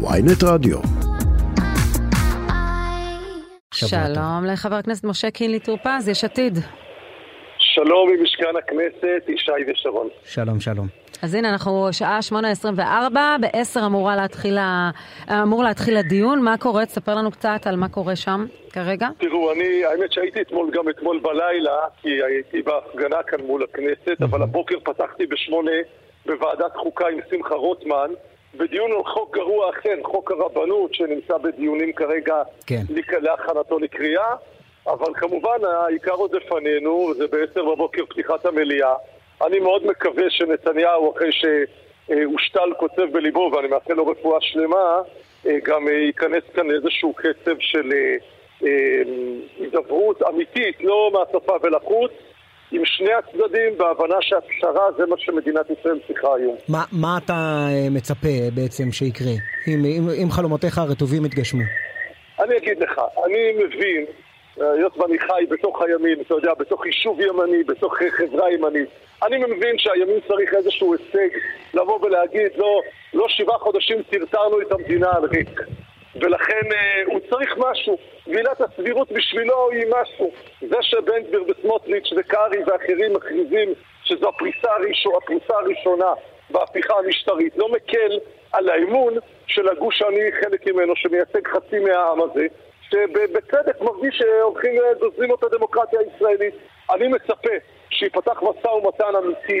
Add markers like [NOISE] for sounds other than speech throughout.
ויינט רדיו. שלום לחבר הכנסת משה קינלי טור פז, יש עתיד. שלום ממשכן הכנסת, ישי ושרון. שלום, שלום. אז הנה, אנחנו שעה 8.24, ב-10 אמור להתחיל, אמור להתחיל הדיון. מה קורה? תספר לנו קצת על מה קורה שם כרגע. תראו, אני, האמת שהייתי אתמול, גם אתמול בלילה, כי הייתי בהפגנה כאן מול הכנסת, אבל הבוקר פתחתי בשמונה בוועדת חוקה עם שמחה רוטמן. בדיון על חוק גרוע אכן, חוק הרבנות, שנמצא בדיונים כרגע כן. להכנתו לקריאה, אבל כמובן העיקר עוד לפנינו, זה בעשר בבוקר פתיחת המליאה. אני מאוד מקווה שנתניהו, אחרי שהושתל קוצב בליבו, ואני מאחל לו רפואה שלמה, גם ייכנס כאן לאיזשהו קצב של הידברות אמיתית, לא מהשפה ולחוץ. עם שני הצדדים, בהבנה שהפשרה זה מה שמדינת ישראל צריכה היום. מה, מה אתה מצפה בעצם שיקרה, אם, אם, אם חלומותיך הרטובים יתגשמו? אני אגיד לך, אני מבין, היות ואני חי בתוך הימין, אתה יודע, בתוך יישוב ימני, בתוך חברה ימנית, אני מבין שהימין צריך איזשהו הישג לבוא ולהגיד, לא, לא שבעה חודשים טרטרנו את המדינה על ריק. ולכן אה, הוא צריך משהו. ועילת הסבירות בשבילו היא משהו. זה שבן גביר וסמוטריץ' וקרעי ואחרים מכריזים שזו הפריסה, הראשונה, הפריסה הראשונה בהפיכה המשטרית, לא מקל על האמון של הגוש שאני חלק ממנו, שמייצג חצי מהעם הזה, שבצדק מרגיש שהולכים וגוזלים את הדמוקרטיה הישראלית. אני מצפה שיפתח משא ומתן אמיתי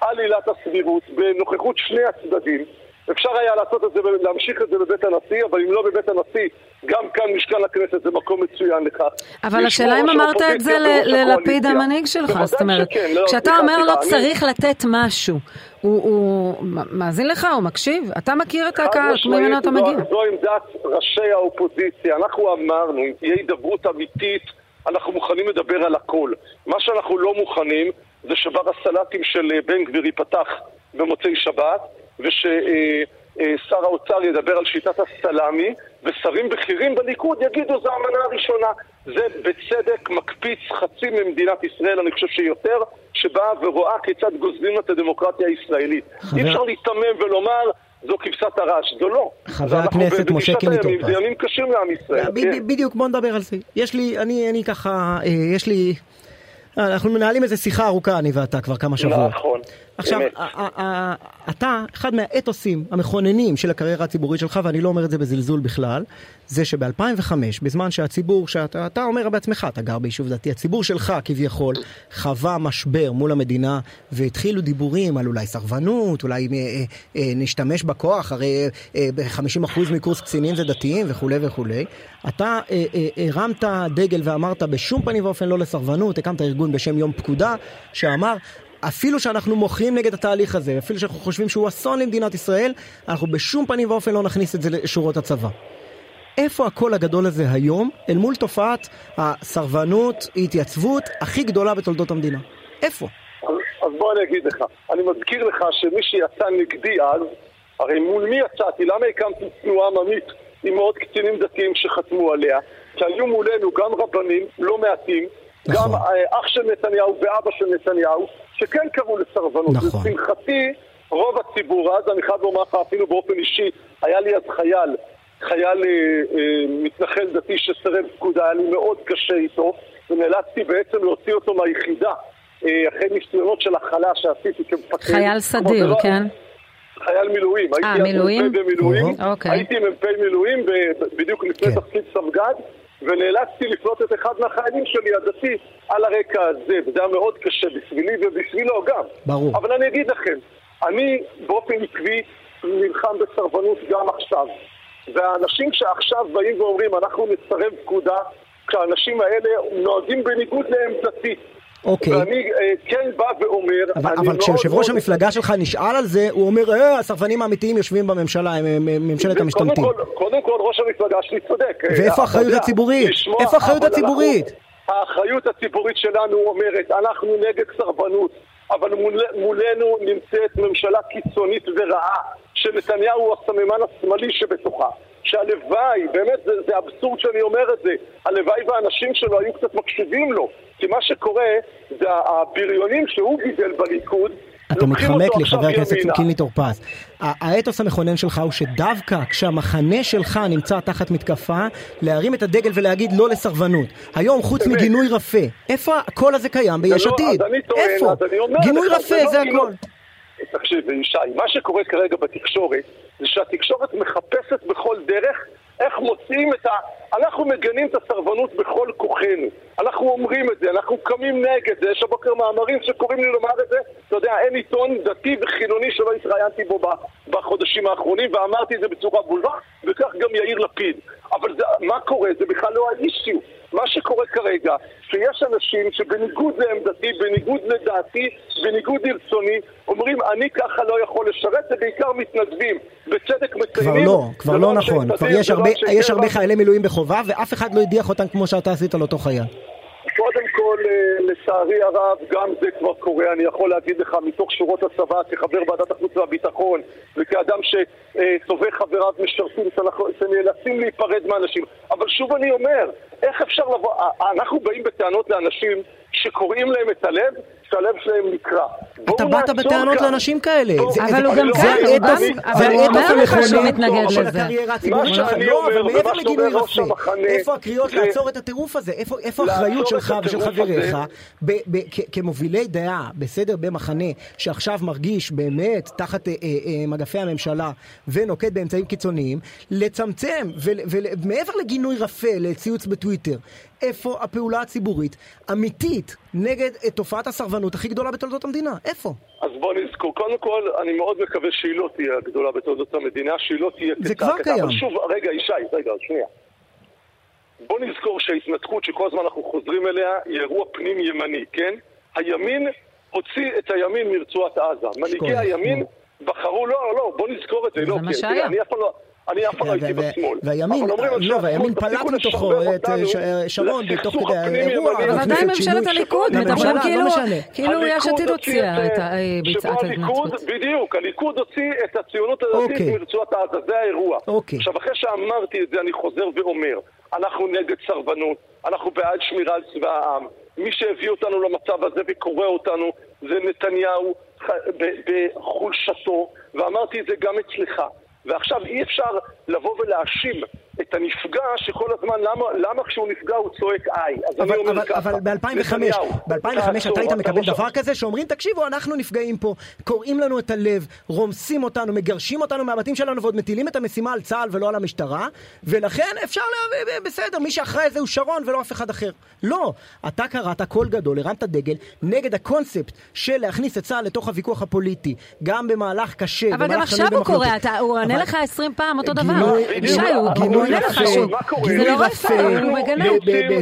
על עילת הסבירות בנוכחות שני הצדדים. אפשר היה לעשות את זה, להמשיך את זה בבית הנשיא, אבל אם לא בבית הנשיא, גם כאן משכן הכנסת זה מקום מצוין לכך. אבל השאלה אם אמרת את זה ללפיד המנהיג שלך, זאת אומרת, לא, כשאתה אומר לא צריך לתת משהו, הוא מאזין לך, הוא מקשיב? אתה מכיר את הקהל, ממנו אתה מגיע. זו עמדת ראשי האופוזיציה, אנחנו אמרנו, אם תהיה הידברות אמיתית, אנחנו מוכנים לדבר על הכל. מה שאנחנו לא מוכנים, זה שבר הסלטים של בן גביר ייפתח במוצאי שבת, וששר האוצר ידבר על שיטת הסלאמי, ושרים בכירים בליכוד יגידו זו המנה הראשונה. זה בצדק מקפיץ חצי ממדינת ישראל, אני חושב שיותר, שבאה ורואה כיצד גוזלים את הדמוקרטיה הישראלית. חבר... אי אפשר להיתמם ולומר... זו כבשת הרש, זו לא. חבר הכנסת משה קינלי טופז. זה ימים קשים לעם ישראל. כן. בדיוק, בוא נדבר על זה. יש לי, אני, אני ככה, יש לי... אנחנו מנהלים איזה שיחה ארוכה, אני ואתה, כבר כמה שבועות. נכון. עכשיו, אתה, אחד מהאתוסים המכוננים של הקריירה הציבורית שלך, ואני לא אומר את זה בזלזול בכלל, זה שב-2005, בזמן שהציבור, שאתה אומר בעצמך, אתה גר ביישוב דתי, הציבור שלך כביכול חווה משבר מול המדינה, והתחילו דיבורים על אולי סרבנות, אולי אה, אה, אה, נשתמש בכוח, הרי אה, 50% מקורס קצינים זה דתיים וכולי וכולי. אתה אה, אה, הרמת דגל ואמרת בשום פנים ואופן לא לסרבנות, הקמת ארגון בשם יום פקודה, שאמר אפילו שאנחנו מוחים נגד התהליך הזה, אפילו שאנחנו חושבים שהוא אסון למדינת ישראל, אנחנו בשום פנים ואופן לא נכניס את זה לשורות הצבא. איפה הקול הגדול הזה היום אל מול תופעת הסרבנות, התייצבות הכי גדולה בתולדות המדינה? איפה? אז, אז בוא אני אגיד לך, אני מזכיר לך שמי שיצא נגדי אז, הרי מול מי יצאתי? למה הקמתי תנועה עממית עם מאות קצינים דתיים שחתמו עליה? כי היו מולנו גם רבנים לא מעטים, נכון. גם אה, אח של נתניהו ואבא של נתניהו, שכן קראו לסרבנות. נכון. לשמחתי, רוב הציבור, אז אני חייב לומר לך אפילו באופן אישי, היה לי אז חייל, חייל אה, אה, מתנחל דתי שסרב פקודה, היה לי מאוד קשה איתו, ונאלצתי בעצם להוציא אותו מהיחידה, אה, אחרי ניסיונות של הכלה שעשיתי כמפקד. חייל סדיר, לא, כן? חייל מילואים. אה, מילואים? הייתי במילואים, אוקיי. הייתי מ"פ מילואים, בדיוק לפני כן. תפקיד סמג"ד. ונאלצתי לפנות את אחד מהחיילים שלי, הדתי, על הרקע הזה, וזה היה מאוד קשה בשבילי ובשבילו גם. ברור. אבל אני אגיד לכם, אני באופן עקבי נלחם בסרבנות גם עכשיו. והאנשים שעכשיו באים ואומרים, אנחנו נסרב פקודה, כשהאנשים האלה נוהגים בניגוד לעמדתי. אוקיי. ואני אה, כן בא ואומר... אבל, אבל כשיושב ראש מאוד- המפלגה שלך נשאל על זה, הוא אומר, אה, הסרבנים האמיתיים יושבים בממשלה, ממשלת המשתמטים. קודם כל, קודם כל ראש המפלגה שלי צודק. ואיפה אתה האחריות הציבורית? איפה האחריות הציבורית? האחריות הציבורית שלנו אומרת, אנחנו נגד סרבנות, אבל מול, מולנו נמצאת ממשלה קיצונית ורעה, שנתניהו הוא הסממן השמאלי שבתוכה. שהלוואי, באמת זה, זה אבסורד שאני אומר את זה, הלוואי והאנשים שלו היו קצת מקשיבים לו. כי מה שקורה זה הבריונים שהוא גידל בליכוד, אתה מתחמק לי, חבר הכנסת קינלי טור פז. האתוס המכונן שלך הוא שדווקא כשהמחנה שלך נמצא תחת מתקפה, להרים את הדגל ולהגיד לא לסרבנות. היום, חוץ מגינוי רפה, איפה הקול הזה קיים ביש לא- עתיד? איפה? גינוי רפה, זה לא- הכל. תקשיב, ישי, מה שקורה כרגע בתקשורת, זה שהתקשורת מחפשת בכל דרך איך מוצאים את ה... אנחנו מגנים את הסרבנות בכל כוחנו. אנחנו אומרים את זה, אנחנו קמים נגד זה. יש הבוקר מאמרים שקוראים לי לומר את זה. אתה יודע, אין עיתון דתי וחילוני שלא התראיינתי בו בחודשים האחרונים, ואמרתי את זה בצורה בולבה, וכך גם יאיר לפיד. אבל זה, מה קורה? זה בכלל לא האישיו. מה שקורה כרגע, שיש אנשים שבניגוד לעמדתי, בניגוד לדעתי, בניגוד לרצוני, אומרים אני ככה לא יכול לשרת, זה בעיקר מתנדבים. בצדק מציינים... כבר לא, כבר לא נכון. כבר יש הרבה, יש הרבה חיילי מילואים בחובה, ואף אחד לא הדיח אותם כמו שאתה עשית לאותו חייל. כל, אה, לצערי הרב, גם זה כבר קורה, אני יכול להגיד לך, מתוך שורות הצבא, כחבר ועדת החוץ והביטחון, וכאדם שטובי חבריו משרתים, שנאלצים להיפרד מאנשים. אבל שוב אני אומר, איך אפשר לבוא, אנחנו באים בטענות לאנשים שקוראים להם את הלב, שהלב שלהם נקרע. אתה באת בטענות לאנשים כאלה. אבל הוא גם זה כאן, האתוס המכונן מתנגד של לזה. הקריירה הציבורית שלך. שאני לא, אומר, אבל מעבר רפה, המחנה, איפה הקריאות זה- לעצור את הטירוף הזה? איפה האחריות שלך ושל חבריך, כמובילי דעה, בסדר, במחנה, שעכשיו מרגיש באמת תחת אה, אה, אה, מגפי הממשלה ונוקט באמצעים קיצוניים, לצמצם, ומעבר לגינוי רפה, לציוץ בטוויטר, איפה הפעולה הציבורית אמיתית נגד אה, תופעת הסרבנות הכי גדולה בתולדות המדינה? איפה? אז בוא נזכור, קודם כל, אני מאוד מקווה שהיא לא תהיה הגדולה בתולדות המדינה, שהיא לא תהיה זה כצעקתה. כבר קיים. אבל שוב, רגע, ישי, רגע, שנייה. בוא נזכור שההתנתקות שכל הזמן אנחנו חוזרים אליה היא אירוע פנים ימני, כן? הימין הוציא את הימין מרצועת עזה. מנהיגי שכוח, הימין נו. בחרו, לא, לא, בוא נזכור את זה, זה לא, מה כי- שהיה. תראה, אני אף פעם לא... אני אף פעם לא הייתי ו- ו- בשמאל. והימין, לא, והימין פלט מתוכו את, אה, ש- שרון בתוך כדי האירוע. אבל עדיין ממשלת. הליכוד, שבו מדברים כאילו, לא משנה. כאילו יש עתיד הוציא הוציאה את, אה, הליכוד- ההתנצחות. בדיוק, הליכוד הוציא את הציונות הדתית אוקיי. מרצועת עזה, זה האירוע. אוקיי. עכשיו, אחרי שאמרתי את זה, אני חוזר ואומר, אנחנו נגד סרבנות, אנחנו בעד שמירה על צבא העם. מי שהביא אותנו למצב הזה וקורא אותנו זה נתניהו בחולשתו, ואמרתי את זה גם אצלך. ועכשיו אי אפשר לבוא ולהאשים את הנפגע שכל הזמן, למה, למה כשהוא נפגע הוא צועק איי? אז אבל, אני אומר אבל, ככה, אבל ב-2005, נתניהו, ב-2005 תעצור, אתה היית אתה מקבל דבר כזה שאומרים תקשיבו אנחנו נפגעים פה, קורעים לנו את הלב, רומסים אותנו, מגרשים אותנו מהבתים שלנו ועוד מטילים את המשימה על צה"ל ולא על המשטרה ולכן אפשר, לה... בסדר, מי שאחראי זה הוא שרון ולא אף אחד אחר. לא, אתה קראת קול גדול, הרמת דגל נגד הקונספט של להכניס את צה"ל לתוך הוויכוח הפוליטי, גם במהלך קשה, אבל גם עכשיו הוא קורא, הוא עונה לך 20 פעם אותו דבר. הוא גינוי הוא עונה לך שוב. לא רפה,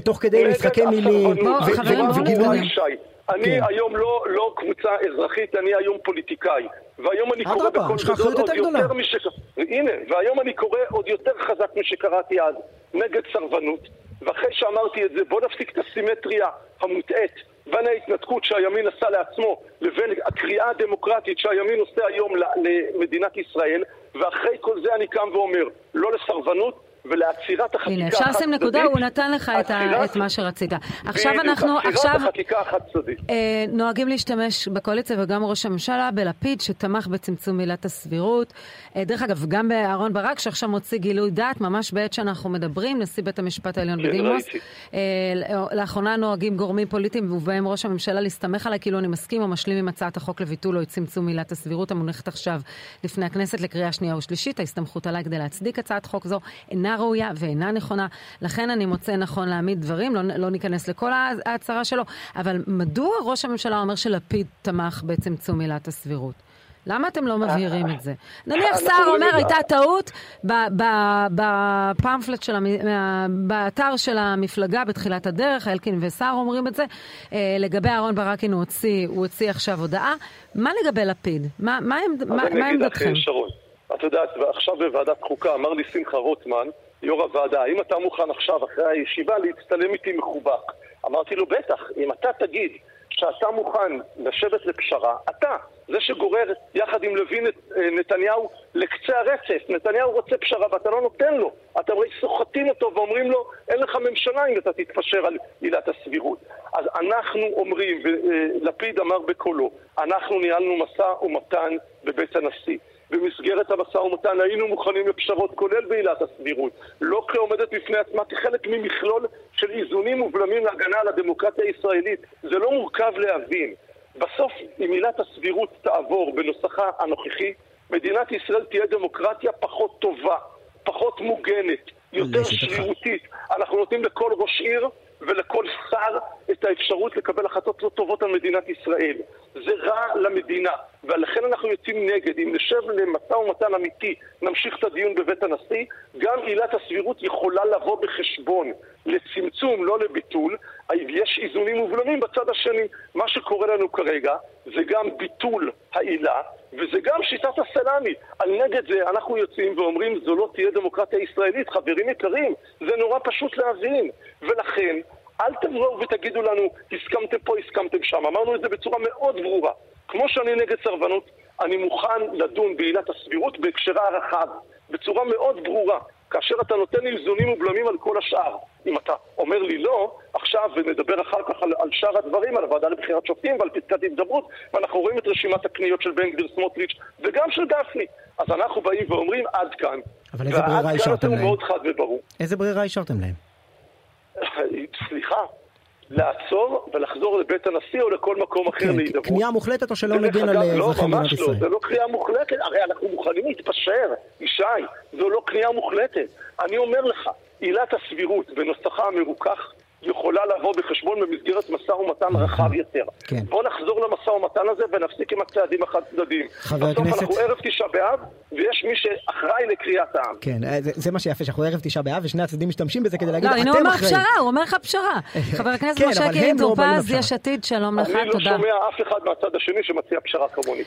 תוך כדי משחקי מילים, הסרבנות. בוא, ו- חברים, ו- בואו וגינוי- נתקדם. שי, אני כן. היום לא, לא קבוצה אזרחית, אני היום פוליטיקאי. והיום אני קורא גדול אחריות עוד יותר משק... הנה, והיום אני קורא עוד יותר חזק משקראתי אז, נגד סרבנות. ואחרי שאמרתי את זה, בוא נפסיק את הסימטריה המוטעית בין ההתנתקות שהימין עשה לעצמו לבין הקריאה הדמוקרטית שהימין עושה היום למדינת ישראל, ואחרי כל זה אני קם ואומר, לא לסרבנות ולעצירת החקיקה הנה, אפשר לשים. נקודה, הוא נתן לך את ה- את מה שרצית. עכשיו אנחנו, עכשיו... אה, נוהגים להשתמש בקואליציה וגם ראש הממשלה בלפיד שתמך בצמצום עילת הסבירות. אה, דרך אגב, גם באהרן ברק שעכשיו מוציא גילוי דעת, ממש בעת שאנחנו מדברים, נשיא בית המשפט העליון כן, בדימוס. אה, לאחרונה נוהגים גורמים פוליטיים ובהם ראש הממשלה להסתמך עליי כאילו אני מסכים או משלים עם הצעת החוק לביטול או צמצום עילת הסבירות המונחת עכשיו לפני הכנסת לקריאה שנייה ושלישית. ההסתמכות עליי כדי להצדיק הצעת חוק זו אינה ראויה ואינה נכונה. לכן אני מוצא נכון להעמיד דברים, לא, לא ניכנס לכל ההצהרה שלו, אבל מדוע ראש הממשלה אומר שלפיד תמך בצמצום עילת הסבירות? למה אתם לא מבהירים את זה? נניח סער רואים אומר, את הייתה טעות בפמפלט של, באתר של המפלגה בתחילת הדרך, אלקין וסער אומרים את זה. אה, לגבי אהרן ברק, הנה הוא הוציא, עכשיו הודעה. מה לגבי לפיד? מה, מה, עמד, מה, אז אני אגיד עמדתכם? שרון, את יודעת, עכשיו בוועדת חוקה אמר לי שמחה רוטמן, יו"ר הוועדה, האם אתה מוכן עכשיו, אחרי הישיבה, להצטלם איתי מחובק? אמרתי לו, בטח, אם אתה תגיד שאתה מוכן לשבת לפשרה, אתה, זה שגורר יחד עם לוין את אה, נתניהו לקצה הרצף. נתניהו רוצה פשרה ואתה לא נותן לו. אתם הרי סוחטים אותו ואומרים לו, אין לך ממשלה אם אתה תתפשר על עילת הסבירות. אז אנחנו אומרים, ולפיד אמר בקולו, אנחנו ניהלנו משא ומתן בבית הנשיא. במסגרת המשא ומתן היינו מוכנים לפשרות, כולל בעילת הסבירות. לא כעומדת בפני עצמה, כחלק ממכלול של איזונים ובלמים להגנה על הדמוקרטיה הישראלית. זה לא מורכב להבין. בסוף, אם עילת הסבירות תעבור בנוסחה הנוכחי, מדינת ישראל תהיה דמוקרטיה פחות טובה, פחות מוגנת, יותר שרירותית. אנחנו נותנים לכל ראש עיר ולכל שר את האפשרות לקבל החלטות לא טובות על מדינת ישראל. זה רע למדינה, ולכן אנחנו יוצאים נגד. אם נשב למשא ומתן אמיתי, נמשיך את הדיון בבית הנשיא, גם עילת הסבירות יכולה לבוא בחשבון לצמצום, לא לביטול. יש איזונים ובלמים בצד השני. מה שקורה לנו כרגע זה גם ביטול העילה, וזה גם שיטת הסלאמי. נגד זה אנחנו יוצאים ואומרים זו לא תהיה דמוקרטיה ישראלית. חברים יקרים, זה נורא פשוט להבין. ולכן, אל תבואו ותגידו לנו, הסכמתם פה, הסכמתם שם. אמרנו את זה בצורה מאוד ברורה. כמו שאני נגד סרבנות, אני מוכן לדון בעילת הסבירות בהקשרה הרחב, בצורה מאוד ברורה. כאשר אתה נותן איזונים ובלמים על כל השאר. אם אתה אומר לי לא, עכשיו, ונדבר אחר כך על, על שאר הדברים, על הוועדה לבחירת שופטים ועל פסקת התגברות, ואנחנו רואים את רשימת הקניות של בן גביר סמוטריץ' וגם של גפני. אז אנחנו באים ואומרים, עד כאן. אבל איזה ברירה השארתם להם? מאוד חד וברור. איזה ברירה השארתם להם? סליחה, לעצור ולחזור לבית הנשיא או לכל מקום אחר כן, להידברות. כניעה מוחלטת או שלא נגן על לא, אזרחי מדינת ישראל? לא, ממש לא, זה לא כניעה מוחלטת, הרי אנחנו מוכנים להתפשר, ישי, זו לא כניעה מוחלטת. אני אומר לך, עילת הסבירות בנוסחה המרוכך יכולה לבוא בחשבון במסגרת משא ומתן רחב יותר. כן. בוא נחזור למשא ומתן הזה ונפסיק עם הצעדים החד צדדיים. חבר בסוף הכנסת- אנחנו ערב תשעה באב, ויש מי שאחראי לקריאת העם. כן, אה, זה, זה מה שיפה, שאנחנו ערב תשעה באב ושני הצדדים משתמשים בזה כדי להגיד, לא, הנה הוא אתם אומר אחראים. פשרה, הוא אומר לך פשרה. [LAUGHS] חבר הכנסת כן, משה הם לא פז. יש עתיד, שלום לך, אני לא תודה. שומע אף אחד מהצד השני שמציע פשרה כמוני.